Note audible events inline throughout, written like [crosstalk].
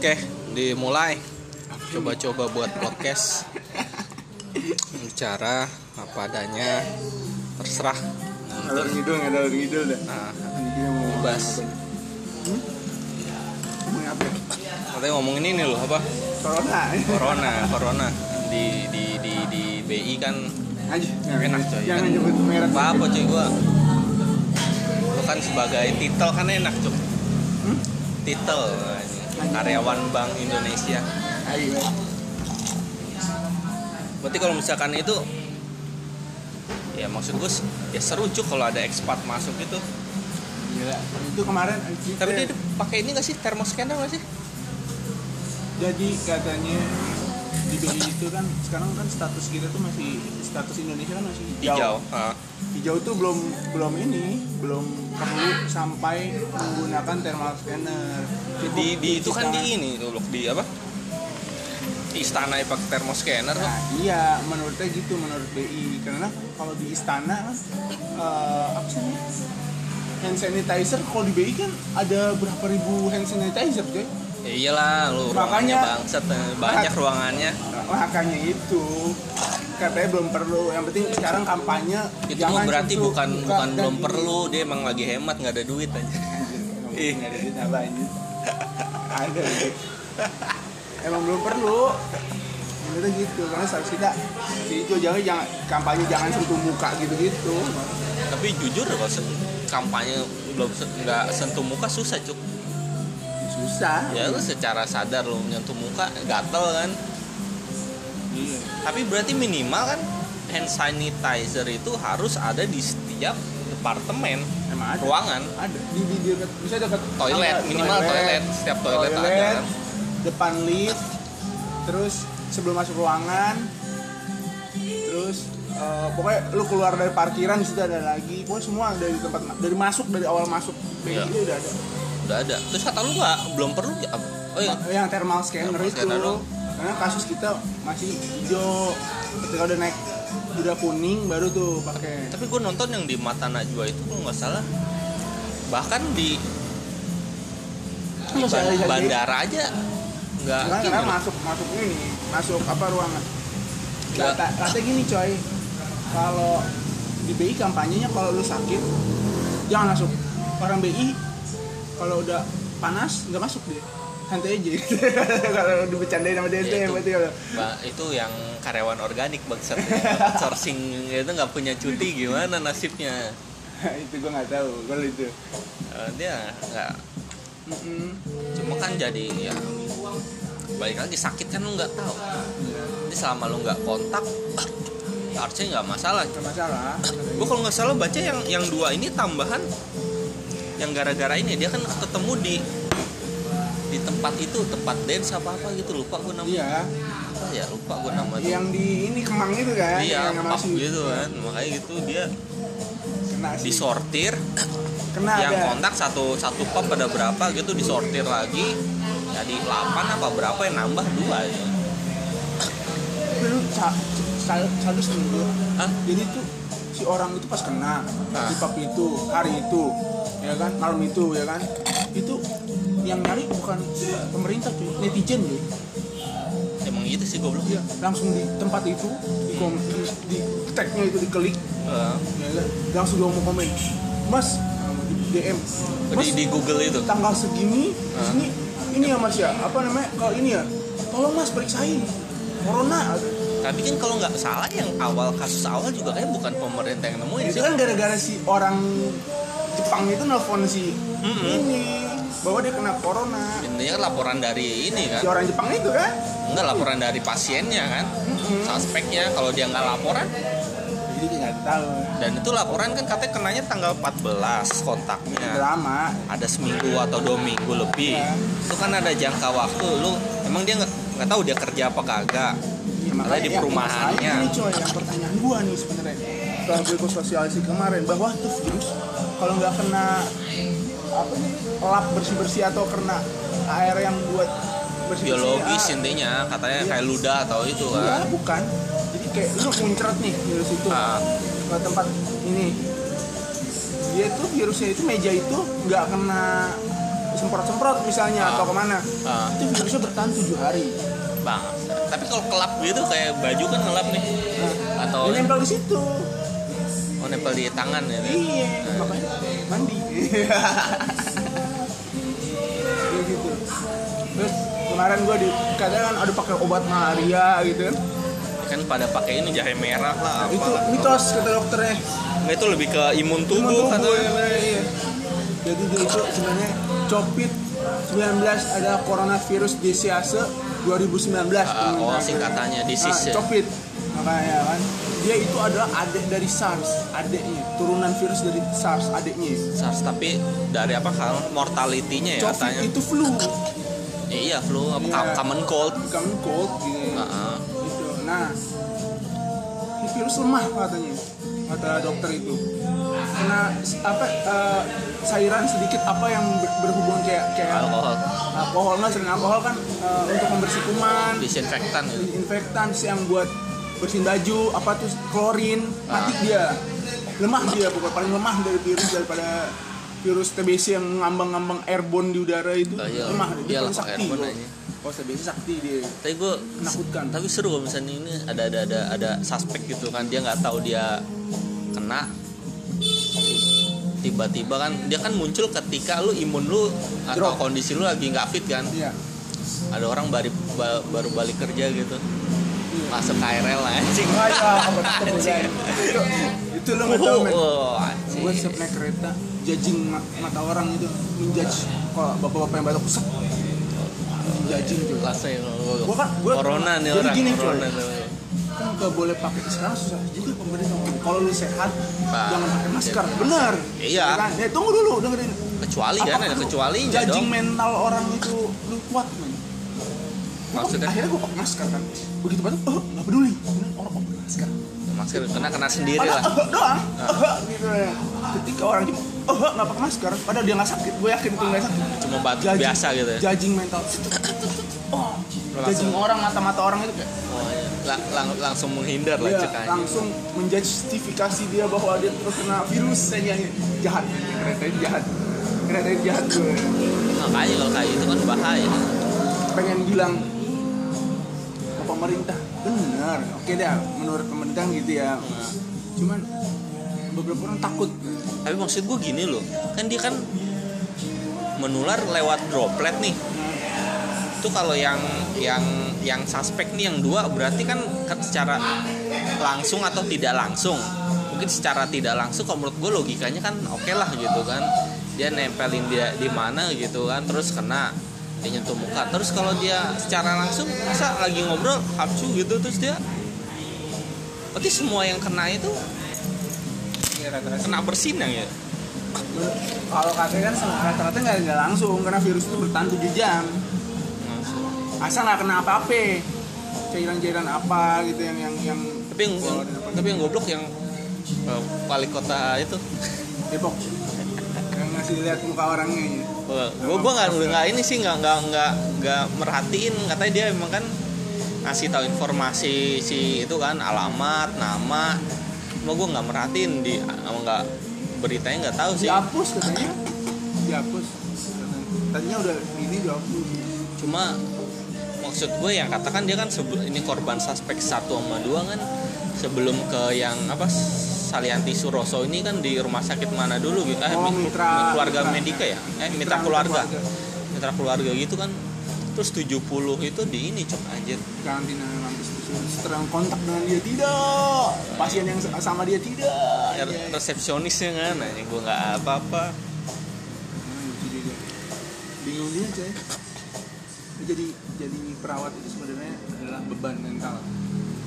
Oke, dimulai. Coba-coba buat podcast. Bicara apa adanya. Terserah. Ngalor ngidul, ngalor ngidul dah. Nah, mau Bebas. Hmm? Apa? katanya ngomongin ini loh apa? Corona. Corona, corona di di di di BI kan Aja. enak coy. Jangan Kan nyebut merek. apa apa cuy gua. Lu kan sebagai titel kan enak cuy. Hmm? Titel karyawan Bank Indonesia. Ayo. Berarti kalau misalkan itu ya maksud gue ya seru cuy kalau ada ekspat masuk itu. Gila. Itu kemarin Tapi dia pakai ini gak sih thermoscanner gak sih? jadi katanya di itu kan sekarang kan status kita tuh masih status Indonesia kan masih Hijau. Ah. hijau tuh belum belum ini belum perlu sampai menggunakan thermal scanner Cukup Di, di itu kan di ini tuh loh, di apa? Istana ya pakai thermoscanner tuh. nah iya menurutnya gitu menurut BI karena kalau di istana eh, apa sih hand sanitizer kalau di BI kan ada berapa ribu hand sanitizer coy Ya iyalah lu Makanya- bangsat eh, banyak ruangannya. makanya itu katanya belum perlu yang penting sekarang kampanye Itu mah berarti sentuh bukan bukan dan belum ini. perlu, dia emang lagi hemat nggak ada duit aja. Ih, nggak ada duit apa anjir. [laughs] Ada duit. Emang belum perlu. Menurutnya gitu, karena kita si itu jangan jangan kampanye jangan sentuh muka gitu-gitu. Tapi jujur kalau kampanye belum nggak sentuh muka susah cuk. Susah. Ya lu secara sadar lu nyentuh muka gatel kan. Iya. Tapi berarti minimal kan hand sanitizer itu harus ada di setiap departemen Emang ada. ruangan Ada di di, di dekat bisa dekat toilet tangga, minimal toilet setiap toilet, ada kan. depan lift, terus sebelum masuk ruangan, terus eh, pokoknya lu keluar dari parkiran di situ ada lagi, pokoknya semua dari tempat dari masuk dari awal masuk. BI udah ada. Udah ada. Terus kata lu nggak belum perlu ya oh iya. Yang thermal scanner Thermal itu scanner dong. karena kasus kita masih hijau. Ketika udah naik udah kuning baru tuh pakai. Tapi gue nonton yang di mata Najwa itu kalau nggak salah. Bahkan di, di Sosialisasi. ban- bandara aja nggak Karena, karena masuk masuk ini masuk apa ruangan? Kata kata gini coy. Kalau di BI kampanyenya kalau lu sakit jangan masuk. Orang BI kalau udah panas nggak masuk dia. Santai aja. [laughs] Kalau dibecandain sama dia Ya, itu. berarti kalau itu yang karyawan organik bangsat. [laughs] Sourcing itu nggak punya cuti gimana nasibnya? [laughs] Itu gua nggak tahu kalau itu. Eh, dia nggak Mm-mm. cuma kan jadi ya balik lagi sakit kan lu nggak tahu. Jadi selama lu nggak kontak harusnya nggak masalah. Nggak masalah. Gue kalau nggak salah baca yang yang dua ini tambahan yang gara-gara ini dia kan ketemu di di tempat itu tempat dance apa apa gitu lupa gue namanya iya apa ya lupa gue namanya yang di ini kemang itu kan iya yang masih gitu kan makanya gitu dia kena sih. disortir kena yang ada kontak satu satu pub ada berapa gitu disortir lagi jadi 8 apa berapa yang nambah dua ya. Tapi lu sa- sa- sadis nih lu. Hah? jadi tuh si orang itu pas kena Ah. di pub itu hari itu ya kan malam itu ya kan. Itu yang nyari bukan pemerintah cuy. Netizen cuy. Emang gitu sih goblok. Iya langsung di tempat itu di, kom, di, di tagnya itu diklik Eh, ya kan langsung dia mau komen mas di DM mas di, di Google itu? tanggal segini Ah. segini ini ya mas ya? Apa namanya? Kalau ini ya? Tolong mas periksain. Corona. Tapi kan kalau nggak salah yang awal kasus awal juga kayak bukan pemerintah yang nemuin itu kan gara-gara si orang Jepang itu nelfon si Mm-mm. ini bahwa dia kena corona. Intinya kan laporan dari ini si kan orang Jepang itu kan? Enggak laporan dari pasiennya kan. Mm-mm. suspeknya kalau dia nggak laporan. Jadi dia nggak tahu. Dan itu laporan kan katanya kenanya tanggal 14 udah kontaknya. Lama ada seminggu atau dua minggu lebih. Ya. itu kan ada jangka waktu. Lu emang dia nggak nggak tahu dia kerja apa kagak? Ya, Makanya di perumahannya. masalahnya ini coy yang pertanyaan gua nih sebenarnya setelah gue sosialisasi kemarin bahwa tuh virus kalau nggak kena apa nih lap bersih bersih atau kena air yang buat bersih biologis intinya katanya Iya. kayak ludah atau itu Iya, kan bukan. Jadi kayak lu muncrat nih virus itu Ah. ke tempat ini. Dia tuh virusnya itu meja itu nggak kena semprot-semprot misalnya Ah. atau ke mana Ah. itu virusnya bertahan tujuh hari bang tapi kalau kelap gitu kayak baju kan ngelap nih nah, atau dia nempel di situ nempel di tangan ya. Iya Nah. makanya. Mandi. Gitu terus kemarin gue di kadang kan ada pakai obat malaria gitu kan. Kan pada pakai ini jahe merah lah apa itu mitos kata dokternya. Nggak, itu lebih ke imun tubuh Imun tubuh, ya, bener, iya. jadi dia itu sebenarnya copit 19 ada coronavirus disease 2019 Ah, oh singkatannya disease Ah, ya copit. Makanya kan dia itu adalah adik dari SARS adiknya turunan virus dari SARS adiknya SARS tapi dari apa kan mortality-nya ya Covid katanya. itu flu. Ya, iya flu. Apa Iya. common cold. Common cold gitu. Heeh. gitu. Nah, virus lemah katanya. Kata dokter itu. Kena s- apa eh, cairan sedikit apa yang ber- berhubungan kayak kayak alkohol. alkohol nggak sering alkohol kan eh, untuk membersih kuman, disinfektan. Gitu infektan terus yang buat bersihin baju apa tuh klorin mati dia. Lemah dia pokoknya paling lemah dari virus daripada virus TBC yang ngambang-ngambang airborne di udara itu. Oh, iya. lemah dia paling pakai sakti kalau TBC sakti dia tapi gue menakutkan. tapi seru kalau misalnya ini ada ada ada ada suspek gitu kan. Dia nggak tahu dia kena. Tiba-tiba kan dia kan muncul ketika lu imun lu atau Drop. kondisi lu lagi nggak fit kan. Iya. Ada orang baru ba- baru balik kerja gitu. Iya. Masuk KRL anjing. Wah, ya, [laughs] Anjing. itu, itu lo nggak tahu men. Oh, anjing. gue setiap naik kereta judging ma- mata orang itu menjudge kalau bapak-bapak yang batuk set. Judging tuh ya, gua- Gua kan- gua- corona nih jadi orang gini, corona kan nggak boleh pakai sekarang susah. Juga pemerintah ngomong kalau lu sehat Pak. jangan pakai masker. benar Iya. Ya kan? ya, tunggu dulu dengerin. Kecuali kan ada lu kecualinya judging dong. mental orang itu lu kuat men Maksudnya? akhirnya gue pakai masker kan. Begitu batuk oh nggak peduli. Orang pakai masker. Masker kena kena sendiri lah. Eh, doang. Eh, gitu ya. ketika orang cuma eh, nggak pakai masker. Padahal dia nggak sakit gue yakin itu nggak sakit. Cuma batuk Judging- biasa gitu ya? judging mental. [laughs] Oh judging orang mata-mata orang itu kayak oh, iya. Lang- lang- langsung menghindar lah dia cek aja langsung menjustifikasi dia bahwa dia terkena virus saja jahat. Kereta ini jahat. Kereta ini jahat gue makanya kalau kayak itu kan bahaya. Pengen bilang pemerintah. Benar. Oke dah menurut pemerintah gitu ya. Cuman beberapa orang takut. Tapi maksud gue gini loh kan dia kan menular lewat droplet nih. Itu kalau yang yang yang suspek nih yang dua berarti kan kan secara langsung atau tidak langsung? Mungkin secara tidak langsung kalau menurut gue logikanya kan oke lah gitu kan. Dia nempelin dia di mana gitu kan terus kena dia nyentuh muka. Terus kalau dia secara langsung masa lagi ngobrol hapsu gitu terus dia berarti semua yang kena itu kena bersinang ya? Kalau katanya kan rata-rata nggak nggak langsung karena virus itu bertahan 7 jam. Asal nggak kena apa-apa? Cairan-cairan apa gitu yang yang yang tapi yang, yang- tapi yang goblok yang uh, wali kota itu. Depok. Yang ngasih lihat muka orangnya ya. Gue gue nggak nggak ini sih nggak nggak nggak nggak merhatiin. Katanya dia emang kan ngasih tahu informasi si itu kan alamat nama. Cuma gue nggak merhatiin di nggak beritanya nggak tahu sih. Dihapus katanya. Dihapus. Tadinya udah ini dihapus. Cuma maksud gue yang katakan dia kan sebelum ini korban suspek satu sama dua kan. Sebelum ke yang apa Salianti Suroso ini kan di rumah sakit mana dulu gitu? Eh, Oh, mi- mitra- keluarga mitra. medika ya? Eh mitra, Mitra- keluarga. mitra mitra keluarga gitu kan. Terus 70 itu di ini cok anjir. Karantina mampus terang kontak dengan dia tidak. Pasien yang sama dia tidak. Ya, resepsionisnya kan anjing gue nggak apa-apa. Juga. bingung dia Dia jadi jadi perawat itu sebenarnya adalah beban mental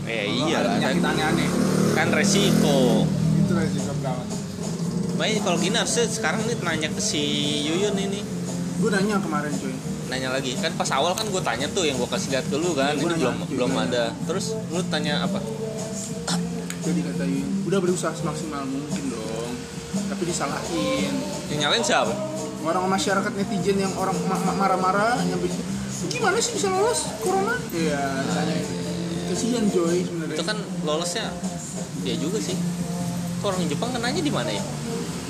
ya iya. lah kan, aneh-aneh kan resiko. Itu resiko perawat Makanya kalau gini harusnya sekarang nih nanya ke si Yuyun ini. Gue nanya kemarin coy nanya lagi. Kan pas awal kan gue tanya tuh yang gue kasih lihat ke lu kan. Iya, ini gua nanya, belum belum nanya. ada. Terus lu tanya apa? Jadi kata Yuyun udah berusaha semaksimal mungkin dong tapi disalahin. Yang nyalain siapa? Orang masyarakat netizen yang orang ma- ma- marah-marah yang gimana sih bisa lolos corona? Iya tanya kasihan Joy sebenarnya. Itu kan lolosnya dia juga sih. Kok orang Jepang kenanya di mana ya?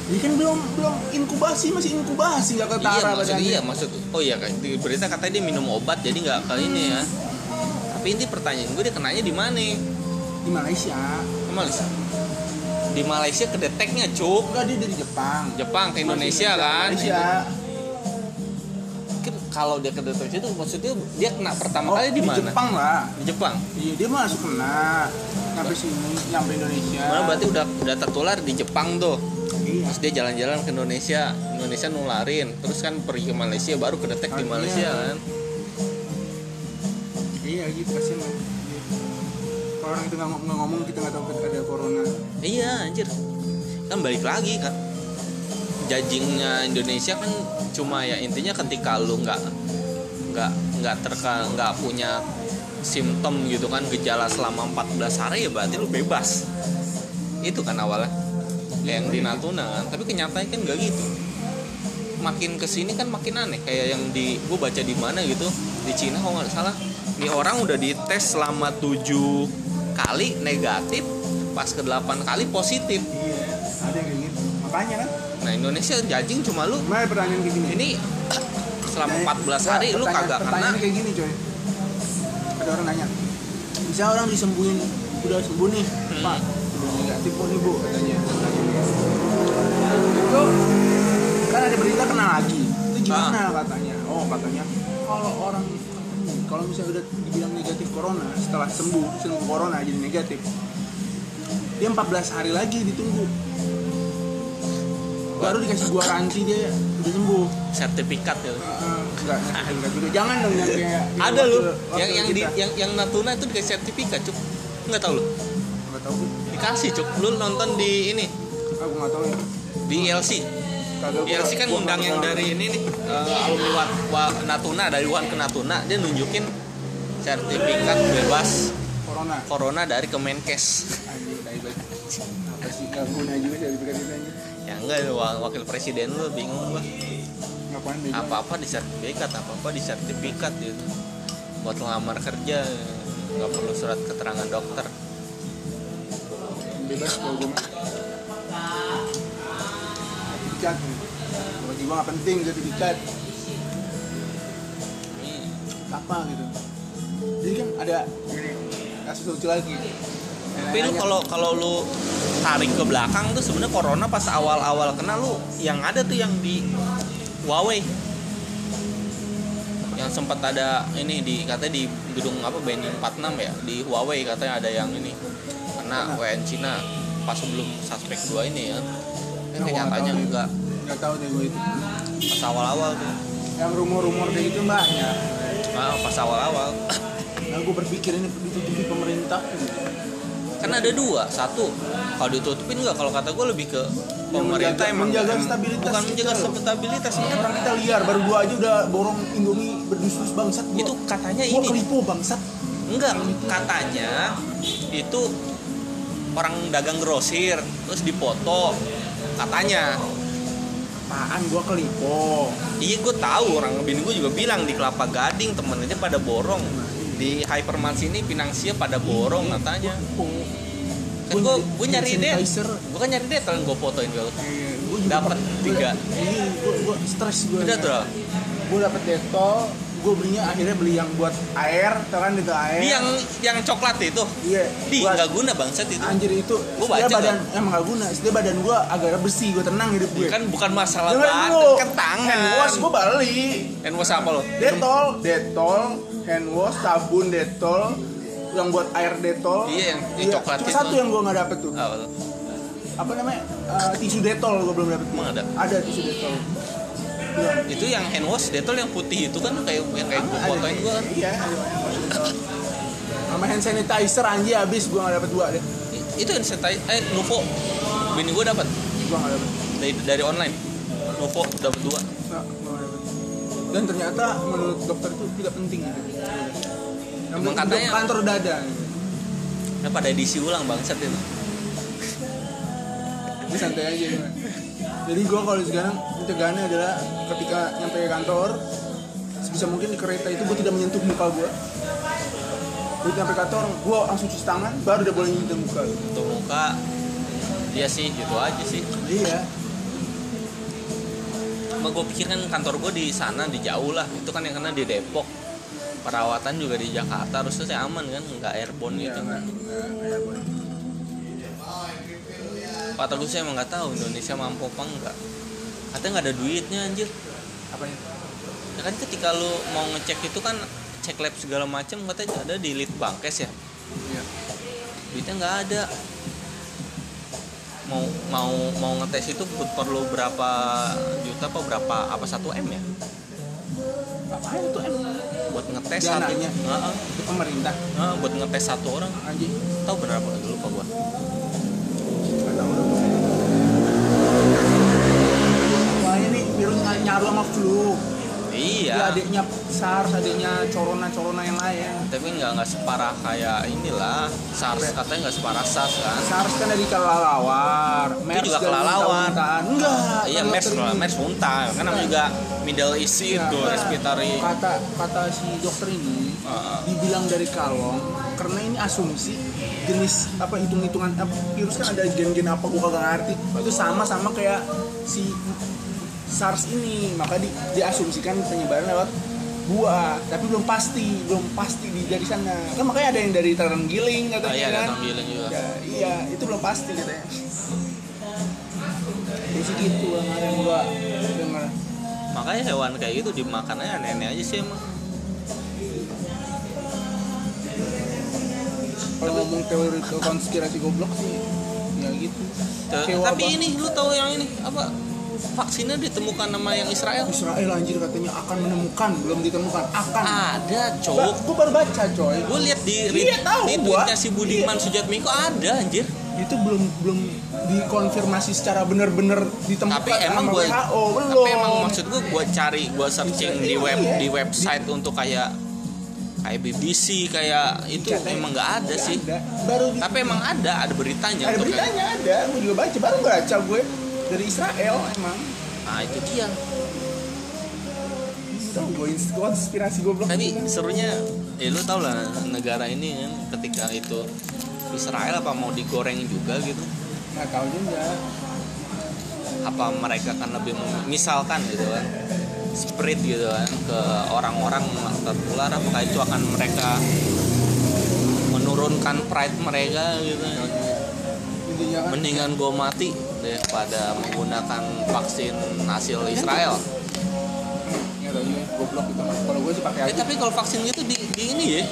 Ini kan belum belum inkubasi masih inkubasi nggak ketara iya maksud iya maksud. Oh iya kan di berita katanya dia minum obat jadi nggak ke ini ya. Tapi ini pertanyaan gue dia kenanya di mana? Di Malaysia. di Malaysia? Di Malaysia kedeteknya cuk. Enggak dia dari Jepang. Jepang ke Indonesia Masih kan? Malaysia. Kalau dia kedetek itu maksudnya dia kena pertama Oh, kali di mana Jepang lah. di Jepang Iya, dia masuk kena. Nyampe sini, nyampe Indonesia. Mana berarti udah udah tertular di Jepang tuh Iya. terus dia jalan-jalan ke Indonesia Indonesia nularin terus kan pergi ke Malaysia baru kedetek di Ah, Malaysia iya. kan Iya gitu. Iya. Kalau orang itu nggak ngom- nggak ngomong kita nggak tahu ada corona. iya anjir kan balik lagi kan jajingnya Indonesia kan cuma ya intinya ketika lu nggak nggak nggak terka nggak punya simptom gitu kan gejala selama 14 hari ya berarti lu bebas itu kan awalnya yang di Natuna kan tapi kenyataannya kan nggak gitu makin ke sini kan makin aneh kayak yang di gue baca di mana gitu di Cina kalau nggak salah ini orang udah dites selama 7 kali negatif pas ke 8 kali positif Iya, ada yang gitu. Makanya kan. Nah Indonesia jajing cuma lu Mana pertanyaan kayak gini? ini selama Nah, 14 hari enggak, lu kagak kena Pertanyaannya kayak gini coy. Ada orang nanya. Bisa orang disembuhin udah sembuh nih, Hmm. Pak. Udah negatif kok nih bu katanya. Itu kan ada berita kena lagi. Itu gimana Ah. katanya? Oh katanya kalau orang hmm, kalau misalnya udah dibilang negatif corona setelah sembuh sembuh corona jadi negatif dia 14 hari lagi ditunggu baru dikasih gua ranti dia udah sembuh. Sertifikat ya? Enggak enggak juga. Jangan dong yang kayak ada waktu yang yang di yang yang Natuna itu dikasih sertifikat cuk. Nggak tahu lu? Nggak tahu dikasih cuk. Lu nonton di ini? Aku nggak tahu ya. Di ILC kan ngundang yang dari ini nih. Eh, alumni wa, wa- Natuna dari Wuhan ke Natuna dia nunjukin sertifikat bebas corona. corona dari Kemenkes. Banget apa sih guna juga sertifikat enggak wa- wakil presiden lu bingung gua. Ngapain bego apa-apa di sertifikat apa-apa di sertifikat gitu. Buat ngelamar kerja nggak perlu surat keterangan dokter. Bebas kalau gue sertifikat bagi gue nggak penting sertifikat apa gitu. Jadi kan ada kasus lucu lagi tapi lu kalau kalau lu tarik ke belakang tuh sebenarnya corona pas awal-awal kena lu yang ada tuh yang di Huawei. Yang sempat ada ini di katanya di gedung apa BNI 46 ya? Di Huawei katanya ada yang ini kena WN Cina pas sebelum suspek dua ini ya. Nah, nggak kenyataannya nih. enggak. Nggak tahu deh gue itu. Pas awal-awal tuh. Yang rumor-rumor kayak gitu banyak. Ah, pas awal-awal. Nah gue berpikir ini ditutupi pemerintah kan ada dua satu. Kalau ditutupin enggak kalau kata gue lebih ke pemerintah menjaga- emang. menjaga stabilitas bukan menjaga stabilitas ini orang kita liar baru gua aja udah borong indomie berdus-dus bangsat gua, itu katanya gua ini. kelipu bangsat. Enggak katanya itu orang dagang grosir terus dipoto katanya. Apaan gua kelipo iya gue tahu orang bini gue juga bilang di kelapa gading temennya pada borong di hypermart sini pinangsia pada borong katanya. kan gue gue nyari deh gue kan nyari deh yang gue fotoin gue Iya, Dapet gua- tiga. iya gua, gua stres gua. Udah tuh gua dapet detol gua belinya akhirnya beli yang buat air kan itu air. Di yang yang coklat itu? Iya. Di nggak guna bangsat itu. Anjir itu setelah baca badan emang gak guna. Setelah badan gua agak bersih gua tenang hidup gue kan bukan masalah Dengerin badan kan tangan. Hand wash gua beli hand wash apa lo detol detol hand wash sabun detol yang buat air detol. Iya, yang di Iya, coklat cuma itu. satu yang gua nggak dapet tuh. Apa apa namanya? Eh, tisu detol gua belum dapet. Emang ada? ada tisu detol. Iya. itu yang hand wash detol yang putih itu kan kayak yang kayak gue fotoin gue kan? Iya ada. Hand wash detol sama hand sanitizer anjir habis. Gua nggak dapet dua deh. Itu yang sanitizer eh Nuvo. Bini gue dapat gua nggak dapet. Dari dari online. Nuvo dapat dua. Dapet dan ternyata menurut dokter itu tidak penting. Gitu. yang Emang katanya- kantor dada. Nah pada diisi ulang bangsat itu? Ini santai aja gua. jadi gue kalau sekarang pencegahannya adalah ketika nyampe ke kantor sebisa mungkin di kereta itu gue tidak menyentuh muka gue Begitu nyampe kantor gue langsung cuci tangan baru udah boleh nyentuh muka. Untuk muka. Iya sih gitu aja sih. Iya gue pikir kan kantor gue di sana di jauh lah. Itu kan yang kena di Depok. Perawatan juga di Jakarta harusnya saya aman kan? Nggak airborne Iya, gitu. boleh. kata gue saya emang nggak tahu Indonesia mampu apa enggak katanya nggak ada duitnya anjir. Apanya? ya kan ketika lu mau ngecek itu kan cek lab segala macam katanya ada di Litbangkes ya? Iya. duitnya nggak ada mau mau mau ngetes itu perlu berapa juta apa berapa apa satu m ya Apaan itu em? buat ngetes satu Dananya? Heeh. Itu pemerintah Heeh, buat ngetes satu orang anjing. tahu bener apa dulu lupa gua. Soalnya nih virus nyaru sama flu. Iya Dia adiknya SARS, adiknya corona-corona yang lain. tapi nggak nggak separah kayak inilah SARS katanya nggak separah SARS kan SARS kan dari kelelawar, MERS juga dari kelelawar. muntah-muntahan. Enggak. iya kalau MERS. MERS muntah kan namanya juga Middle East Iya, itu enggak. respiratory Kata kata si dokter ini Heeh. dibilang dari kalong karena ini asumsi jenis apa hitung-hitungan virus kan ada gen-gen apa gua kagak ngerti itu sama sama kayak si SARS ini maka di, diasumsikan penyebaran lewat buah tapi belum pasti belum pasti di dari sana. Kan makanya ada yang dari terenggiling oh, katanya iya ada kan tanggiling juga. Ya, iya itu belum pasti katanya. Ya sih gitu ada yang gua dengar. Makanya hewan kayak gitu dimakan aja aneh-aneh aja sih emang. Kalau ngomong teori konspirasi goblok sih ya gitu. Tapi wabah. ini lu tahu yang ini apa vaksinnya ditemukan nama yang Israel? Israel anjir katanya akan menemukan belum ditemukan akan. Ada cowok gua baru baca coy. Gue lihat di Iya, tahu di tweetnya si Budiman Sujatmiko ada anjir. Itu belum belum dikonfirmasi secara benar-benar ditemukan tapi emang gue WHO belum tapi emang maksud gue gue cari gue searching di web Iya. di website untuk kayak kayak BBC kayak itu Katanya emang nggak ada sih. ada. baru di- tapi emang ada ada beritanya ada untuk kayak- beritanya ada. Gue juga baca baru baca gue dari Israel emang. Nah itu dia. Gue konspirasi goblok. Tapi serunya ya lu tau lah negara ini kan ketika itu Israel apa mau digoreng juga gitu? Nggak tahu juga. Apa mereka kan lebih misalkan gitu kan spread gitu kan ke orang-orang tertular apakah itu akan mereka menurunkan pride mereka gitu? Kan mendingan gue mati daripada menggunakan vaksin hasil Israel. Nggak tahu juga goblok itu mas. Kalau gue sih pakai eh, aja. tapi kalau vaksin gitu di, di ini ya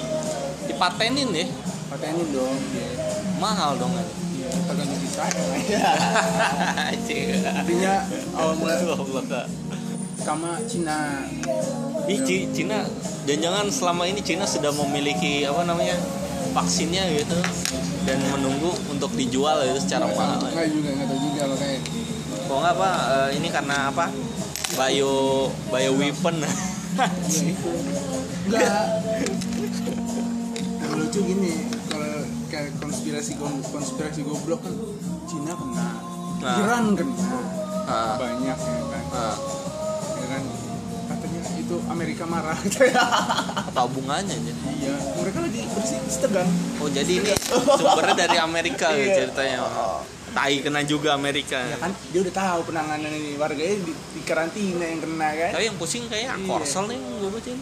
dipatenin ya. Patenin dong ya mahal dong tergantung Israel ya intinya awal mulai Goblok, sama Cina. Ih, Ci- Cina. Jangan-jangan selama ini Cina sudah memiliki apa namanya vaksinnya gitu dan menunggu untuk dijual gitu secara mahal. nggak juga nggak tahu juga makanya Kok nggak apa eh, ini karena apa? Bio bio weapon. [laughs] ya enggak yang lucu gini kalau kayak konspirasi konspirasi goblok kan Cina kena Nah. Iran kena Ah, banyak ya kan ah. ya kan katanya itu Amerika marah [laughs] apa hubungannya aja? iya mereka lagi bersih setegan Oh jadi ini sumbernya dari Amerika gitu [laughs] Iya. ceritanya. Tai kena juga Amerika. ya kan dia udah tahu penanganan ini warganya di, di karantina yang kena kan Tapi yang pusing kayak Iya. Korsel nih gue bacain.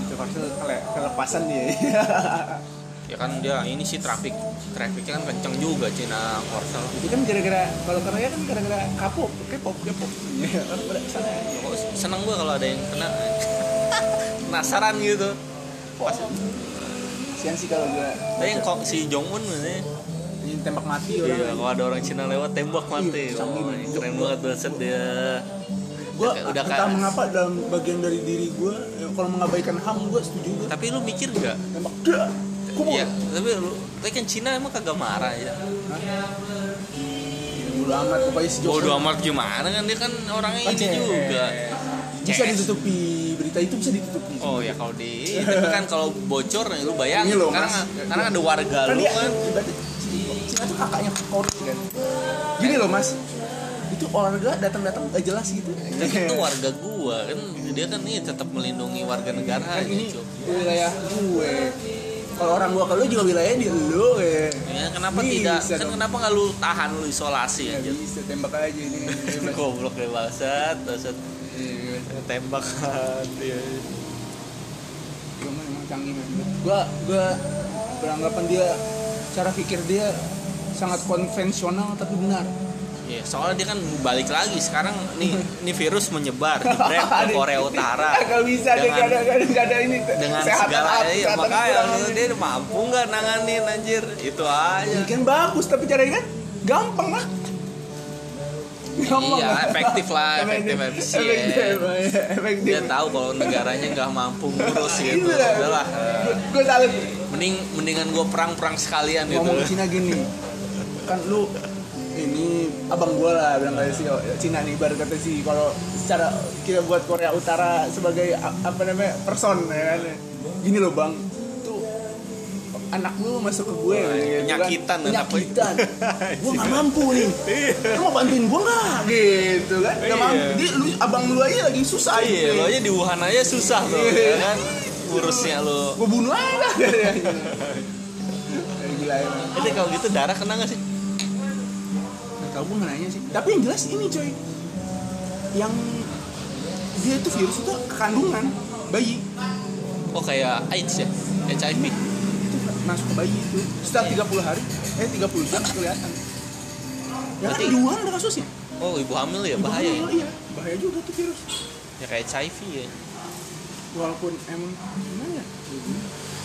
itu kele- kelepasan dia [laughs] Ya kan dia ini sih traffic trafficnya kan kenceng juga Cina Korsel. itu kan gara-gara kalau Korea kan gara-gara kapok K-pop K-pop. Ya kan seneng gue kalau ada yang kena. [laughs] Penasaran gitu. Pas sian sih kalau gue tapi yang kok si Jong Un nih ini tembak mati orang. iya kalau ada orang Cina lewat tembak mati. Iya, canggih. keren banget banget dia. Gue Udah- udah entah mengapa dalam bagian dari diri gue ya, kalau mengabaikan ham gue setuju gue tapi lu mikir nggak? Tembak dah Iya, tapi lu tapi kan Cina emang kagak marah ya. bodo amat Bodo Jokowi amat gimana kan dia kan orangnya Kan ini cewek. juga. bisa ditutupi berita itu bisa ditutupi Oh ya kalau di tapi kan kalau bocor lu bayangin Ini loh, karena Mas. karena ada warga kan lu dia kan. Cina tuh kakaknya Korea kan gini loh mas itu olahraga datang-datang gak jelas gitu Tapi itu warga gua kan dia kan ini tetap melindungi warga kan negaranya ini wilayah gue kalau orang gua ke lu juga wilayah di lu ya Ya kenapa Bisa tidak? Kan dong. kenapa nggak lu tahan lu isolasi Nggak aja? bisa tembak aja ini Goblok deh bangsat, bangsat. Iya. tembakan dia Gua mah emang canggih men. Gua gua beranggapan dia cara pikir dia sangat konvensional tapi benar. Iya, soalnya dia kan balik lagi sekarang nih [laughs] nih virus menyebar di brand ke Korea Utara. [laughs] Gak bisa dia Dengan- gak ada, gak ada, gak ada ini. dengan Kesehatan segala apa, iya, makanya kurang dia mampu nggak nanganin anjir itu aja kan bagus tapi caranya kan gampang lah. iya lah. efektif lah efektif efisien Efektif, iya, efektif. dia tahu kalau negaranya nggak mampu ngurus gitu Iya. udahlah Gue salut. mending mendingan gue perang perang sekalian gitu Ngomong Cina gini, kan lu ini abang gua lah bilang kayak sih oh, Cina nih baru kata sih kalau secara kita buat Korea Utara sebagai apa namanya person ya kan? Gini loh bang tuh anak lu masuk ke gue Wah, gitu kan. penyakitan lu. [laughs] gua nggak mampu nih. Lu mau bantuin gua nggak? Gitu kan nggak Iya. mampu. Dia lu abang lu aja lagi susah. Iya gitu. lo aja di Wuhan aja susah tuh Iya. ya kan? Urusnya lo gua bunuh aja. [laughs] Gila ya jadi kalau gitu darah kena nggak sih Gue nggak nanya sih. Tapi yang jelas ini coy. Yang Dia itu virus itu kandungan Bayi. Oh kayak AIDS ya? HIV Itu masuk ke bayi itu. Setelah 30 hari Eh 30 jam kelihatan. Ya kan Berarti- di Wuhan ada kasusnya. Oh ibu hamil ya? Ibu bahaya ya? Iya. Bahaya juga tuh virus. Ya kayak HIV ya? Walaupun emang Gimana ya?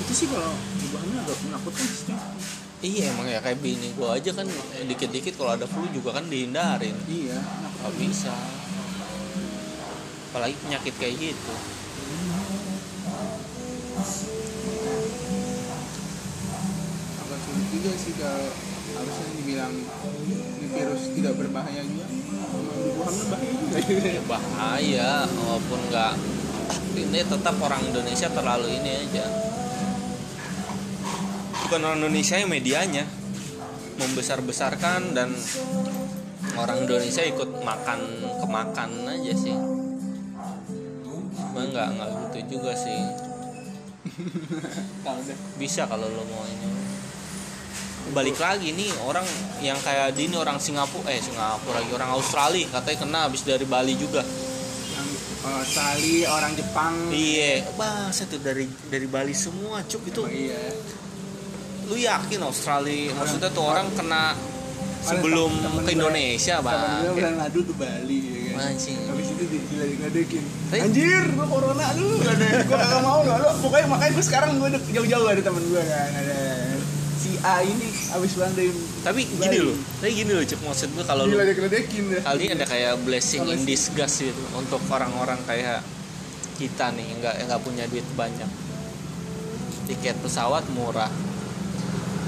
Itu sih kalau ibu hamil agak menakutkan sih Iya emang ya kayak bini gue aja kan dikit-dikit kalau ada flu juga kan dihindarin. Iya. Gak bisa. Apalagi penyakit kayak gitu. Agak sulit juga sih kalau Harusnya dibilang Ini virus tidak berbahaya juga. Bahaya juga. Ya bahaya walaupun nggak. Ini tetap orang Indonesia terlalu ini aja bukan orang Indonesia yang medianya. Membesar-besarkan dan orang Indonesia ikut makan kemakan aja sih. Cuma nggak nggak gitu juga sih. [laughs] Bisa kalau lo mau ini. Balik lagi nih orang yang kayak di ini orang Singapura eh Singapura lagi orang Australia katanya kena habis dari Bali juga. Yang uh, Australia orang Jepang. Iya, bang, saya tuh dari dari Bali semua, cuk itu. Oh, iya Lu yakin Australia? Maksudnya tuh orang kena sebelum temen ke gue- Indonesia, temen bang. gue bulan madu ke Bali ya kan Anjing. habis itu di- diledek-ledekin Tapi- anjir gua corona lu ada gua kagak mau lu lu pokoknya makanya gua sekarang gua jauh-jauh ada temen gua kan ada si A ini habis pulang dari Tapi gini loh, tapi gini loh, cuk maksud gue kalau lu kali ini ada kayak blessing in disguise gitu untuk orang-orang kayak kita nih nggak nggak punya duit banyak. Tiket pesawat murah.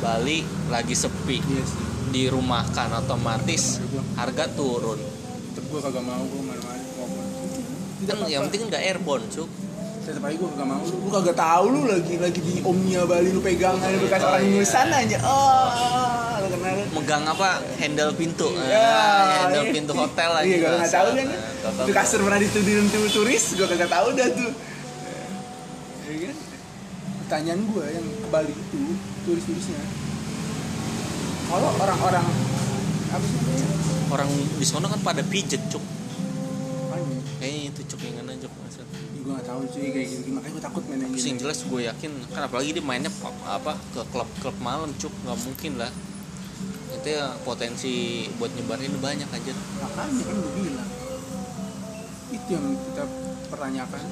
Bali lagi sepi, iya sih. Dirumahkan otomatis harga turun. tetep gua kagak mau mana-mana ngomong Kan yang penting nggak airborne, cuk. tetep aja gua kagak mau. Lu gua kagak tahu lu lagi lagi di Omnia Bali lu pegang aja bekas Oh, orang iya. Indonesia aja oh lu kenal megang apa? Handle pintu. Ya, Ah, handle iya. pintu hotel lagi Iya, gak nggak tahu kan. Itu kasur pernah dituduhin turis, gue kagak tahu dah tuh. Pertanyaan gue yang ke Bali itu turis-turisnya. Kalau orang-orang apa sih orang di sana kan pada pijet cuk. Kayaknya itu cuk yang mana cuk maksud gue gak tahu cuy kayak gitu. Makanya gue takut main yang yang jelas gue yakin kan apalagi dia mainnya pa- apa ke klub-klub malam cuk. Nggak mungkin lah. Itu ya potensi buat nyebarin banyak aja Makanya kan gue bilang. Itu yang kita pertanyakan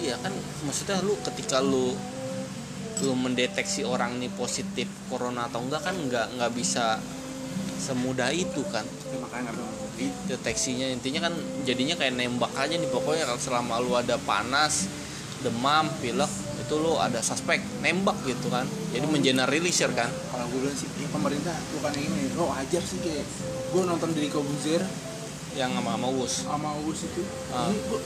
dia kan maksudnya lu ketika lu lu mendeteksi orang ini positif corona atau enggak kan nggak nggak bisa semudah itu kan. Ya, makanya deteksinya intinya kan jadinya kayak nembak aja nih pokoknya kalau selama lu ada panas demam pilek itu lu ada suspek nembak gitu kan. Jadi mengeneralisir kan. Kalau gue bilang sih, ya pemerintah bukan ini, lo wajar sih kayak gue nonton dari Kobuzer yang sama sama us sama Uus itu. Ah. ini gua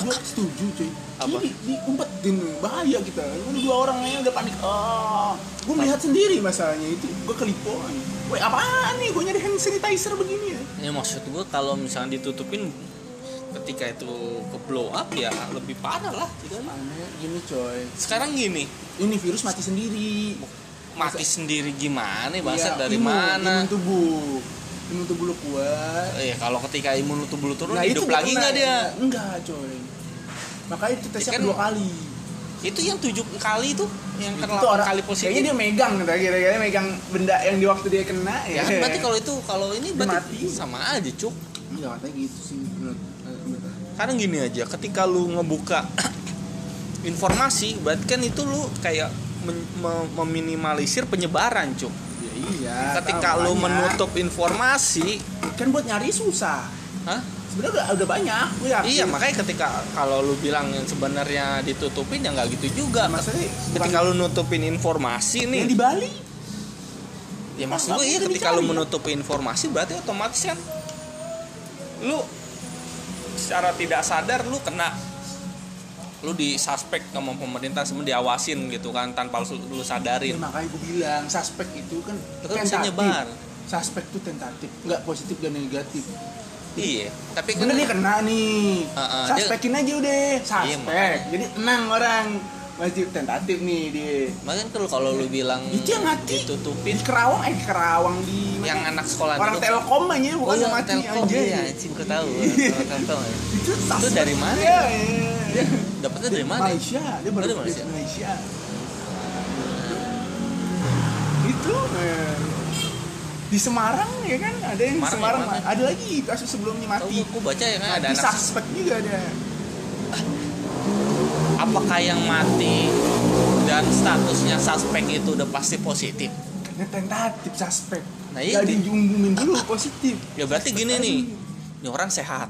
gua setuju cuy. Apa? ini diumpetin bahaya kita. Kan dua orang aja udah panik. Ah. Gue melihat sendiri masalahnya itu. Gue kelipoan. Woi apaan nih? Gue nyari hand sanitizer begini ya? Ya maksud gue kalau misalnya ditutupin ketika itu ke blow up ya lebih parah lah gitu kan. gini coy. Sekarang gini. Ini virus mati sendiri. Mati sendiri gimana? Bahasa Iya, dari imun, mana? imun tubuh imun tubuh lu kuat Eh kalau ketika imun tubuh lu turun Nah, hidup itu lagi nggak dia? enggak coy makanya itu tesnya Ya kan- kedua kali Itu yang tujuh kali tuh yang itu kena orang kali positif. kayaknya dia megang kira kira megang benda yang di waktu dia kena Ya kan berarti kalau itu kalau ini berarti mati. sama aja cuk. enggak katanya gitu sih menurut menurut- Karena gini aja, ketika lu ngebuka informasi, berarti kan itu lu kayak men- meminimalisir penyebaran cuk. Ya iya Ketika tahu, lu banyak. menutup informasi, kan buat nyari susah hah? sebenarnya udah, udah banyak gue yakin Iya makanya ketika kalau lu bilang yang sebenarnya ditutupin ya nggak gitu juga. maksudnya Ketika lu nutupin informasi nih, yang di Bali ya maksud gue iya ketika lu menutupi informasi berarti otomatis kan lu secara tidak sadar lu kena lu disuspek sama pemerintah semua diawasin gitu kan tanpa lu, lu ya, sadarin makanya gue bilang suspek itu kan Itu kan bisa nyebar. suspek itu tentatif nggak positif dan negatif iya tapi kan bener dia kena nih Heeh, suspekin aja udah suspek makanya. jadi tenang orang masih tentatif nih dia makanya kalau kalau lu bilang Itu yang mati. ditutupin di Kerawang eh di Kerawang di yang anak sekolah orang dulu- Telkom aja bukan oh, yang mati Telkom aja iya gue tahu [laughs] Telkom ya. itu, suspek. dari mana? Iya, iya. Dapetnya dari mana? Malaysia. Dia baru dari Malaysia. Malaysia. Itu eh, di Semarang ya kan? Ada yang Semarang Semarang mana? ada lagi kasus sebelumnya mati. Gue baca ya kan ada mati anak suspek juga ada apakah yang mati dan statusnya suspek itu udah pasti positif? Karena tentatif suspek. Nah, iya. diumumin dulu positif. Ya berarti gini nih. ini orang sehat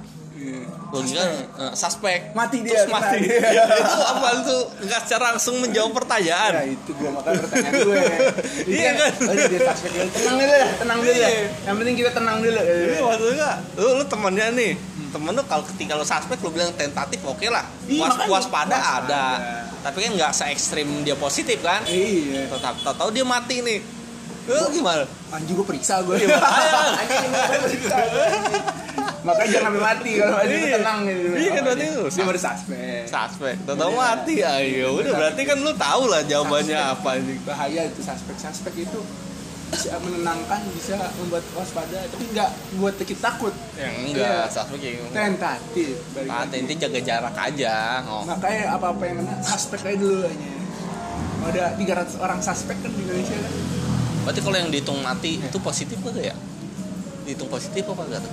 logika eh, suspek Mati terus dia, mati kena. [laughs] itu apa tuh nggak secara langsung menjawab Ya pertanyaan itu gua makan pertanyaan gue. [laughs] Iya kan? Oh, dia suspek dulu. Tenang dulu lah, tenang dulu lah. Iya. Yang penting kita tenang dulu. Iya maksudnya lu, lu temennya nih temen lu kalau ketika lu suspek lu bilang tentatif oke lah Iya, was waspada ada tapi kan nggak se ekstrim dia positif kan Iya. tetap tahu dia mati nih lu gimana Anjing gue periksa gue. Iya. [laughs] Anjing gue periksa gue. Makanya jangan sampai mati kalau mati Iya. tenang gitu. Iya kan, berarti lu Dia baru suspek. suspek tahu Iya. mati ayo udah berarti kan lu tahu lah jawabannya Suspek. apa nih Bahaya itu suspek. Suspek itu bisa menenangkan, bisa membuat waspada, tapi nggak buat kita takut. yang enggak Iya. suspek ya Tentatif. Nah, intinya jaga jarak aja oh. makanya apa apa yang kena suspek aja dulu aja ada 300 orang suspek kan di Indonesia kan berarti kalau yang dihitung mati itu positif gak ya dihitung positif apa enggak tuh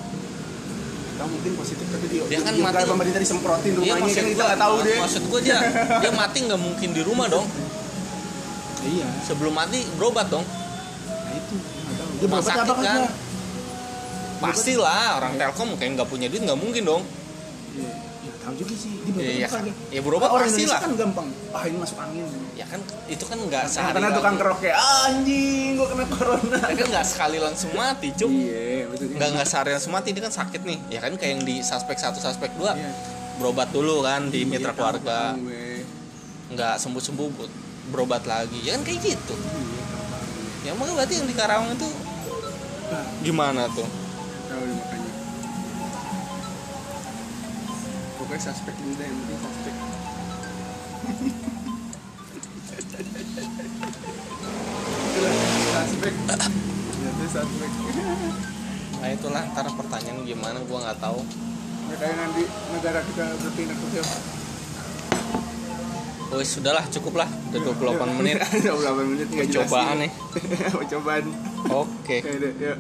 kita mungkin positif tapi dia Dia kan mati. pemerintah disemprotin rumahnya? Kan kita nggak tahu deh. maksud gua dia [laughs] dia mati nggak mungkin di rumah dong. Iya. Sebelum mati berobat dong. Nah itu. Nggak tahu. Dia berobat sakit apa kan? kagak pastilah orang telkom kayak nggak punya duit nggak mungkin dong tahu juga sih dia berobat Iya, apa kagak ya berobat orang pasti Indonesia lah. kan gampang ah ini masuk angin. Ya kan itu kan nggak sehari karena tukang kerok kayak "Ah, anjing gua kena corona. Ya kan nggak sekali langsung mati cuk iya betul nggak nggak sehari langsung mati ini kan sakit nih. Ya kan kayak yang di suspek satu suspek dua Iya. berobat dulu kan di mitra Iya, keluarga. tahu gue. nggak sembuh sembuh berobat lagi. Ya kan kayak gitu. Iya, ya makanya berarti yang di Karawang itu Nah, gimana tuh? Tahu deh makanya pokoknya suspek dulu deh yang penting suspek Itulah, suspek Ternyata suspek nah itulah ntar pertanyaan gimana gua nggak tahu. Ya, kayak nanti negara kita berpindah ke siapa oh sudahlah cukup lah. Udah 28 menit. [laughs] 28 menit nggak jelas Percobaan sih. nih. [laughs] Percobaan oke Oke. Deh, yuk